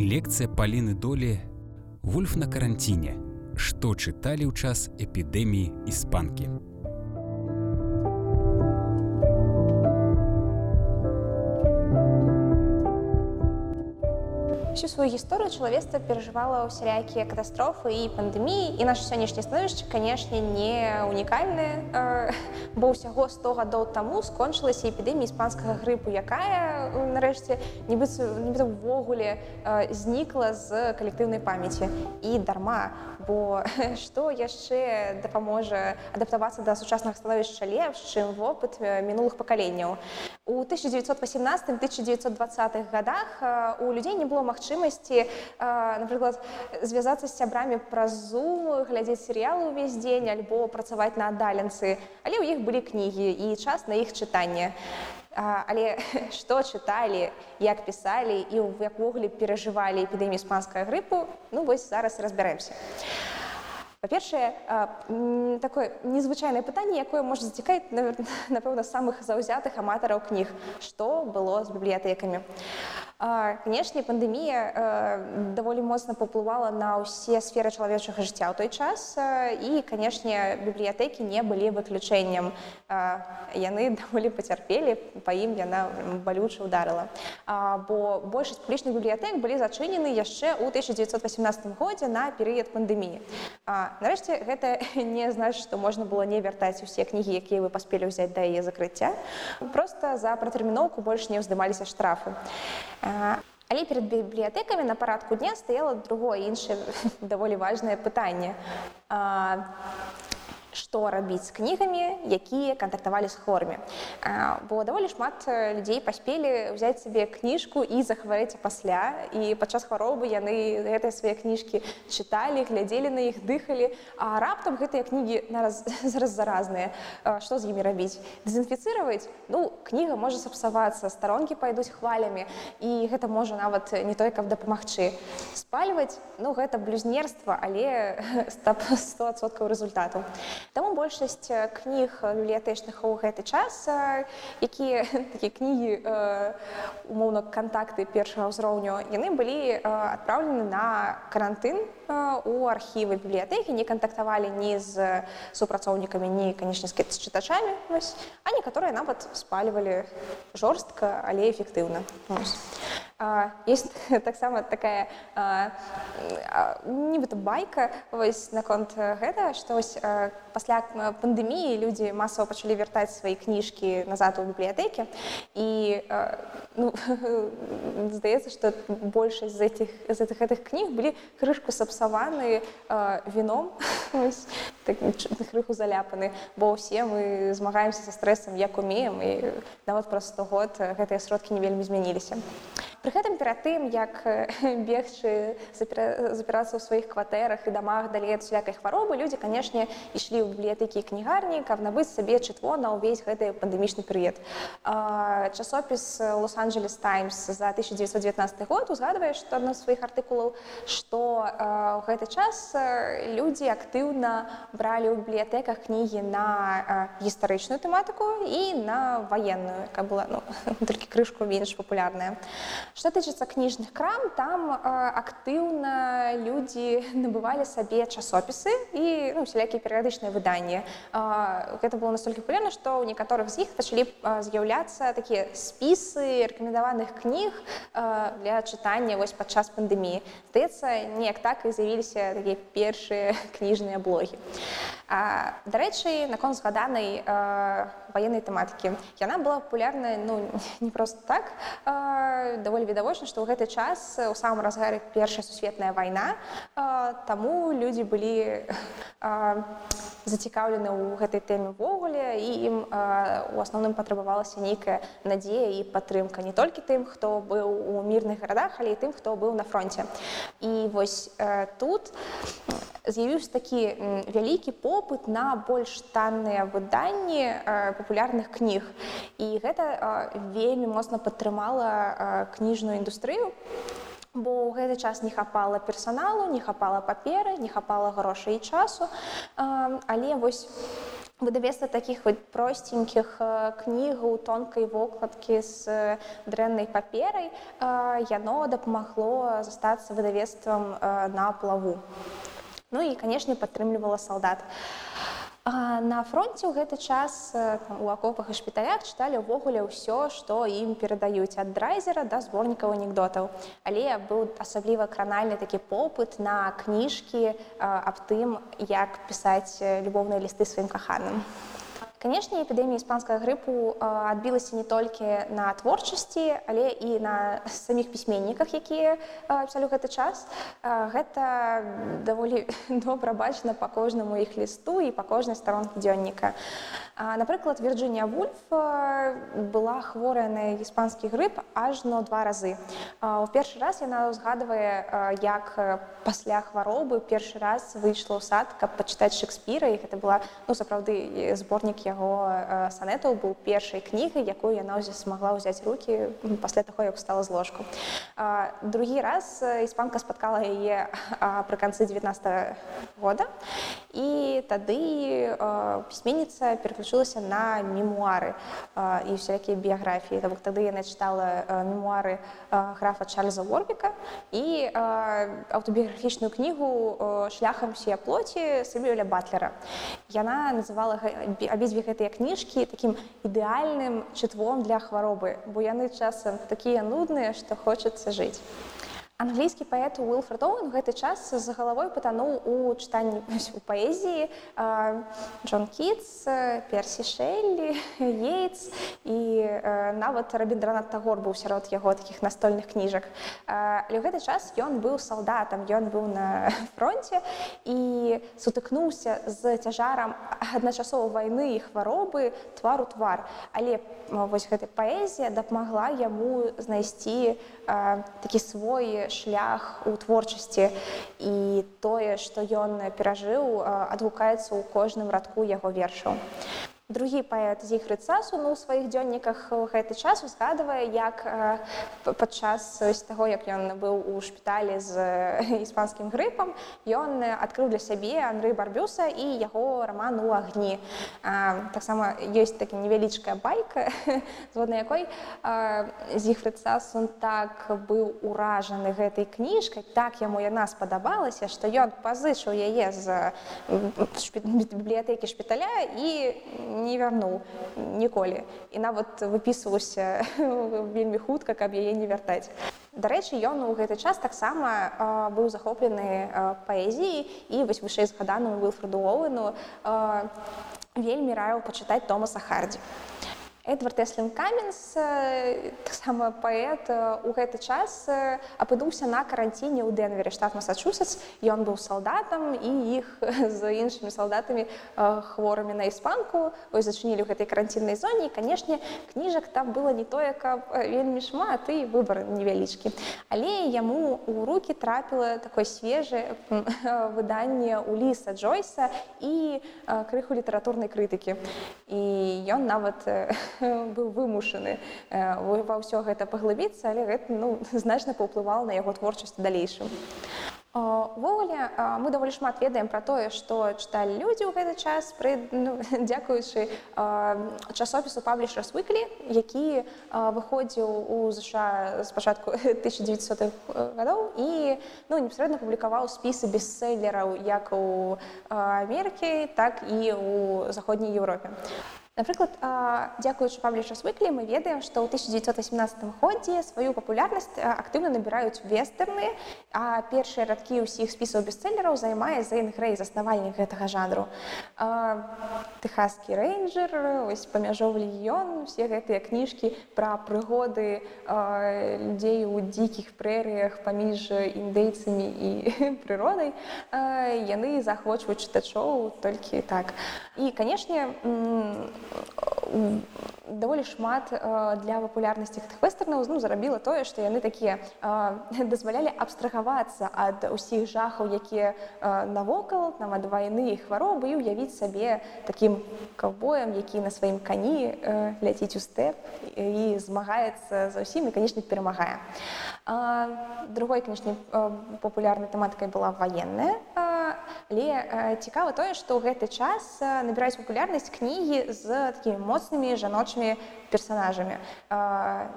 Лекцыя паліны долі Вульф на каранціне. Што чыталі ў час эпідэміі іспанкі. Всю свою гісторыю чалавецтва перажывала ўсялякія катастрофы і пандэміі і наше сённяшняе становішча канешне не унікальнае э, бо ўсяго 100 гадоў таму скончылася эпідэмія іспанскага грыпу якая нарэшце нібыцца увогуле э, знікла з калектыўнай памяці. І дарма. Бо што яшчэ дапаможа адаптавацца да сучаснага становішча лепш чым вопыт мінулых пакаленняў? У 1918 1920 годах у людзей не было магчы магчымасці напрыклад звязацца з сябрамі праз зум глядзець серыялы ўвесь дзень альбо працаваць на аддаленцы але ў іх былі кнігі і час на іх чытанне але што чыталі як пісалі і як увогуле перажывалі эпідэмію іспанская грыпу ну вось зараз разбярэмся па-першае такое незвычайнае пытанне якое можа зацікаць напэўна самых заўзятых аматараў кніг што было з бібліятэкамі а Канешне, пандэмія даволі моцна паўплывала на ўсе сферы чалавечага жыцця ў той час. І, канешне, бібліятэкі не былі выключэннем. Яны даволі пацярпелі, па ім яна балюча ударыла. Бо большасць публічных бібліятэк былі зачынены яшчэ ў 1918 годзе на перыяд пандэміі. Нарэшце, гэта не значыць, што можна было не вяртаць усе кнігі, якія вы паспелі ўзяць да яе закрыцця. Проста за пратэрміноўку больш не ўздымаліся штрафы. Але перад бібліятэкамі на парадку дня стаяла другое іншае даволі важнае пытанне што рабіць з кнігамі якія кантактавалі з хворымі. Бо даволі шмат людзей паспелі ўзяць сабе кніжку і захварэць пасля. І падчас хваробы яны гэтыя свае кніжкі чыталі глядзелі на іх дыхалі. А раптам гэтыя кнігі нараз зараз заразныя. Што з імі рабіць? Дезінфіцыраваць ну кніга можа сапсавацца старонкі пайдуць хвалямі. І гэта можа нават не той каб дапамагчы. Спальваць ну гэта блюзнерства але стап 100соткаў результату Таму большасць кніг бібліятэчных у гэты час, якія такія кнігі умоўна кантакты першага ўзроўню, яны былі адпраўлены на карантын у архівы бібліятэкі, не кантактавалі ні з супрацоўнікамі, ні канечне з чытачамі, а некаторыя нават спальвалі жорстка, але эфектыўна. Есть таксама такая нібыта байка вось наконт гэта, што вось пасля пандэміі людзі масава пачалі вяртаць свае кніжкі назад у бібліятэкі і ну, здаецца што большасць з этих з гэтых гэтых кніг былі крышку сапсаваны віном. Так, крыху заляпаны бо ўсе мы змагаемся са стрэсам як умеем і нават праз 100 год гэтыя сродкі не вельмі змяніліся Пры гэтым перад тым як бегчы запірацца ў сваіх кватэрах і дамах далей ад всякай хваробы людзі канешне ішлі ў бібліятэкі кнігарні каб набыць сабе чытво на ўвесь гэты пандэмічны перыяд. Часопіс лос-анджелес таймс за 1919 год узгадвае што адно з сваіх артыкулаў што ў гэты час людзі актыўна бралі ў бібліятэках кнігі на гістарычную тэматыку і на ваенную каб была ну, толькі крышку менш папулярная што тычыцца кніжных крам там актыўна людзі набывалі сабе часопісы і ну, усялякія перыядычныя кніжнае выданне гэта было настолькі пулена што ў некаторых з іх пачалі з'яўляцца такія спісы рэкамендаваных кніг для чытання вось падчас пандэміі здаецца неяк так і з'явіліся такія першыя кніжныя блогі дарэчы наконт згаданай ваеннай тэматыкі яна была папулярная ну не просто так даволі відавочна што ў гэты час у самым разгары першая сусветная вайна таму людзі былі зацікаўлены ў гэтай тэме ўвогуле і ім у асноўным патрабавалася нейкая надзея і падтрымка не толькі тым хто быў у мірных гарадах але і тым хто быў на фронте і вось тут з'явіўся такі вялікі попыт на больш танныя выданні папулярных кніг. І гэта вельмі моцна падтрымала кніжную індустрыю бо ў гэты час не хапала персаналу не хапала паперы не хапала грошай і часу. Але вось выдавецтва такіх вот простенькіх кнігаў тонкай вокладкі з дрэннай паперай яно дапамагло застацца выдавецтвам на плаву. Ну і канешне падтрымлівала салдат на фронте ў гэты час у акопах і шпіталях чыталі ўвогуле ўсё што ім перадаюць ад драйзера да зборнікаў анекдотаў. Але быў асабліва кранальны такі попыт на кніжкі аб тым як пісаць любоўныя лісты сваім каханым Канешне, эпідэмія іспанскага грыпу адбілася не толькі на творчасці, але і на саміх пісьменніках, якія пісалі гэты час. Гэта даволі добра бачна па кожнаму іх лісту і па кожнай старонкі дзённіка. Напрыклад, Вірджынія Вульф была хворая на іспанскі грып ажно два разы. У першы раз яна ўзгадвае, як пасля хваробы першы раз выйшла ў сад, каб пачытаць Шекспіра і гэта была ну, сапраўды зборнік яго санетаў быў першай кнігай, якую яна смагла ўзяць рукі пасля таго, як стала з ложку. Другі раз іспанка спаткала яе пры канцы 19 года і тады пісьменніца пераключылася на мемуары і всякія біяграфіі. Таму тады яна чытала мемуары графа Чарльза Ворбіка і аўтабіяграфічную кнігу шляхам сія плоці Сыбіля Батлера. Яна называла абедзве гэтыя кніжкі такім ідэальным чытвом для хваробы, бо яны часам такія нудныя, што хочацца жыць. Англійскі паэт Уилфред Оуэн гэты час з галавой патануў у чытанні у паэзіі Джон Кітс, Персі Шэллі, Ейц і нават рабіндранат Тагор быў сярод яго такіх настольных кніжак. Але ў гэты час ён быў салдатам, ён быў на фронте і сутыкнуўся з цяжарам адначасова вайны і хваробы твару твар. Але вось гэтая паэзія дапамагла яму знайсці такі свой шлях у творчасці і тое, што ён перажыў, адгукаецца ў кожным радку яго вершаў. Другі паэт з іх рыцасу ну, у сваіх дзённіках гэты час узгадвае, як падчас таго, як ён быў у шпіталі з іспанскім грыпам, ён адкрыў для сябе Андрэй барбюса і яго раман у агні. Таксама ёсць такі невялічкая байка, згодна якой з іх рыцас он так быў уражаны гэтай кніжкай, так яму яна спадабалася, што ён пазычыў яе з бібліятэкі шпіталя і не вярнуў ніколі і нават выпісваўся вельмі хутка каб яе не вяртаць. Дарэчы ён у гэты час таксама быў захоплены паэзіі і вось вышэй згаданым вылфреду оуэну вельмі раяў пачытаць томаса хардзі Эдвард Эслін Каменс, таксама паэт у гэты час апынуўся на каранціне ў Дэнвере, штат Масачусетс. Ён быў салдатам і іх з іншымі салдатамі хворымі на іспанку ось зачынілі ў гэтай каранціннай зоне. Канешне, кніжак там было не тое, каб вельмі шмат і выбар невялічкі. Але яму ў рукі трапіла такое свежае выданне ў ліса Джойса і крыху літаратурнай крытыкі. І ён нават быў вымушаны ва ўсё гэта паглыбіцца, але гэта ну, значна паўплывала на яго творчасць далейшым. Увогуле мы даволі шмат ведаем пра тое, што чыталі людзі ў гэты час пры ну, дзякуючы часопісу пабліша свыклі, які выходзіў у ЗША з пачатку 1900 гадоў і ну, непасрэдна публікаваў спісы бестселлераў як у Амерыкі, так і ў заходняй Еўропе. Напрыклад, дзякуючы пабліша свыклі, мы ведаем, што ў 1918 годзе сваю папулярнасць актыўна набіраюць вестэрны, а першыя радкі ўсіх спісаў бестселлераў займае Зейн Грэй заснавальнік гэтага жанру. Тэхаскі рэйнджер, ось памяжоўлі ён, усе гэтыя кніжкі пра прыгоды людзей у дзікіх прэрыях паміж індейцамі і прыродай, яны захвочваюць чытачоў толькі так. І, канешне, даволі шмат для папулярнасці гэтых вестэрнаў ну, зарабіла тое, што яны такія дазвалялі абстрагавацца ад усіх жахаў, якія навокал нам ад вайны і хваробы і уявіць сабе такім каўбоем, які на сваім кані ляціць у стэп і змагаецца за ўсім і канечне перамагае. Другой канечне папулярнай тэматыкай была ваенная Але цікава тое, што ў гэты час набіраюць папулярнасць кнігі з такімі моцнымі жаночымі персонажамі.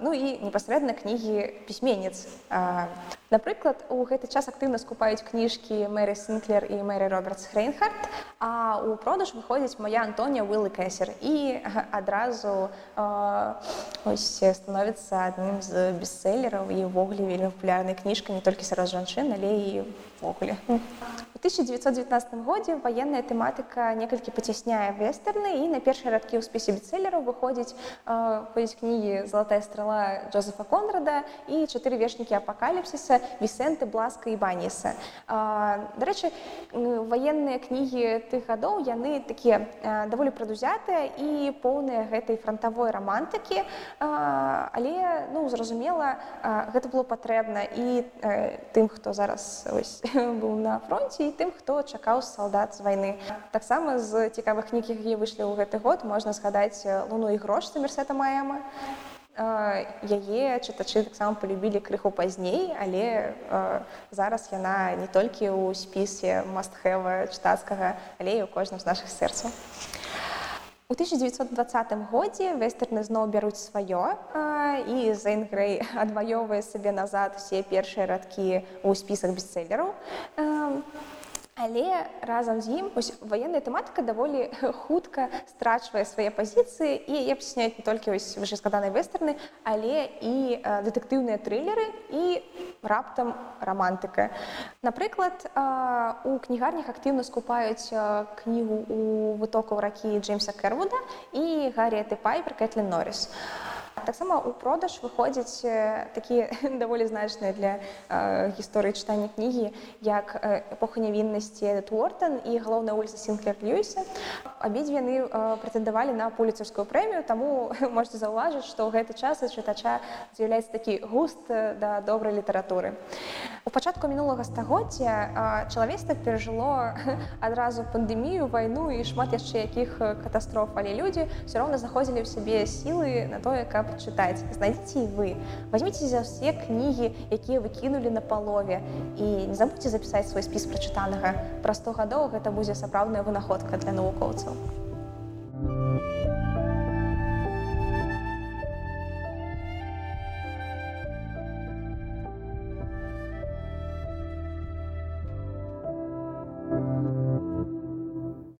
Ну і непасрэдна кнігі пісьменніц. Напрыклад, у гэты час актыўна скупаюць кніжкі Мэры Сінклер і Мэры Робертс Хрейнхарт, а ў продаж выходзіць моя Антонія Уиллы Кэсер і адразу ось, становіцца адным з бестселлераў і ўвогуле вельмі папулярнай кніжкай не толькі сярод жанчын, але і ввогуле. У 1919 годзе ваенная тэматыка некалькі пацясняе вестэрны і на першыя радкі ў спісе бестселлераў выходзіць ходзіць кнігі залатая страла Джозефа Конрада і чатыры вечнікі апакаліпсіса вісенты бласка і баніса. Дарэчы, ваенныя кнігі тых гадоў яны такія даволі прадузятыя і поўныя гэтай фронтавой рамантыкі. Але ну, зразумела, гэта было патрэбна і тым, хто зараз ось, быў на фронте і тым, хто чакаў салдат з вайны. Таксама з цікавых кніг, якія выйшлі ў гэты год, можна згадаць луну і грош мерсета маема. Яе чытачы таксама полюбілі крыху пазней, але зараз яна не толькі ў спісе мастхэва чытацкага, але і ў кожным з нашых сэрцаў. У 1920 годзе вестэрны зноў бяруць сваё і Зейн Грэй адваёўвае сабе назад усе першыя радкі ў спісах бестселлераў. Але разам з ім ваенная тэматыка даволі хутка страчвае свае пазіцыі і яе пасняюць не толькі вышэскаданай вестэрны, але і дэтэктыўныя трылеры і раптам рамантыка. Напрыклад, у кнігарнях актыўна скупаюць кнігу у вытокаў ракі Джеймса Кэрвуда і Гарріты Пайпер Кэтлін Норрис. Таксама ў продаж выходзяць такія даволі значныя для гісторыі чытання кнігі, як эпоха нявіннасці Туортон і галоўная вуліца Сінклер Льюіса. Абедзве яны прэтэндавалі на пуліцарскую прэмію, таму можете заўважыць, што ў гэты час чытача з'яўляецца такі густ да добрай літаратуры. У пачатку мінулага стагоддзя чалавецтва перажыло адразу пандэмію, вайну і шмат яшчэ якіх катастроф, але людзі ўсё роўна заходзілі ў сябе сілы на тое, каб чытаць знайдзіце і вы. Возьмите за ўсе кнігі якія вы кінулі на палове і не забудьте запісаць свой спіс прачытанага пра 100 гадоў гэта будзе сапраўдная вынаходка для навукоўцаў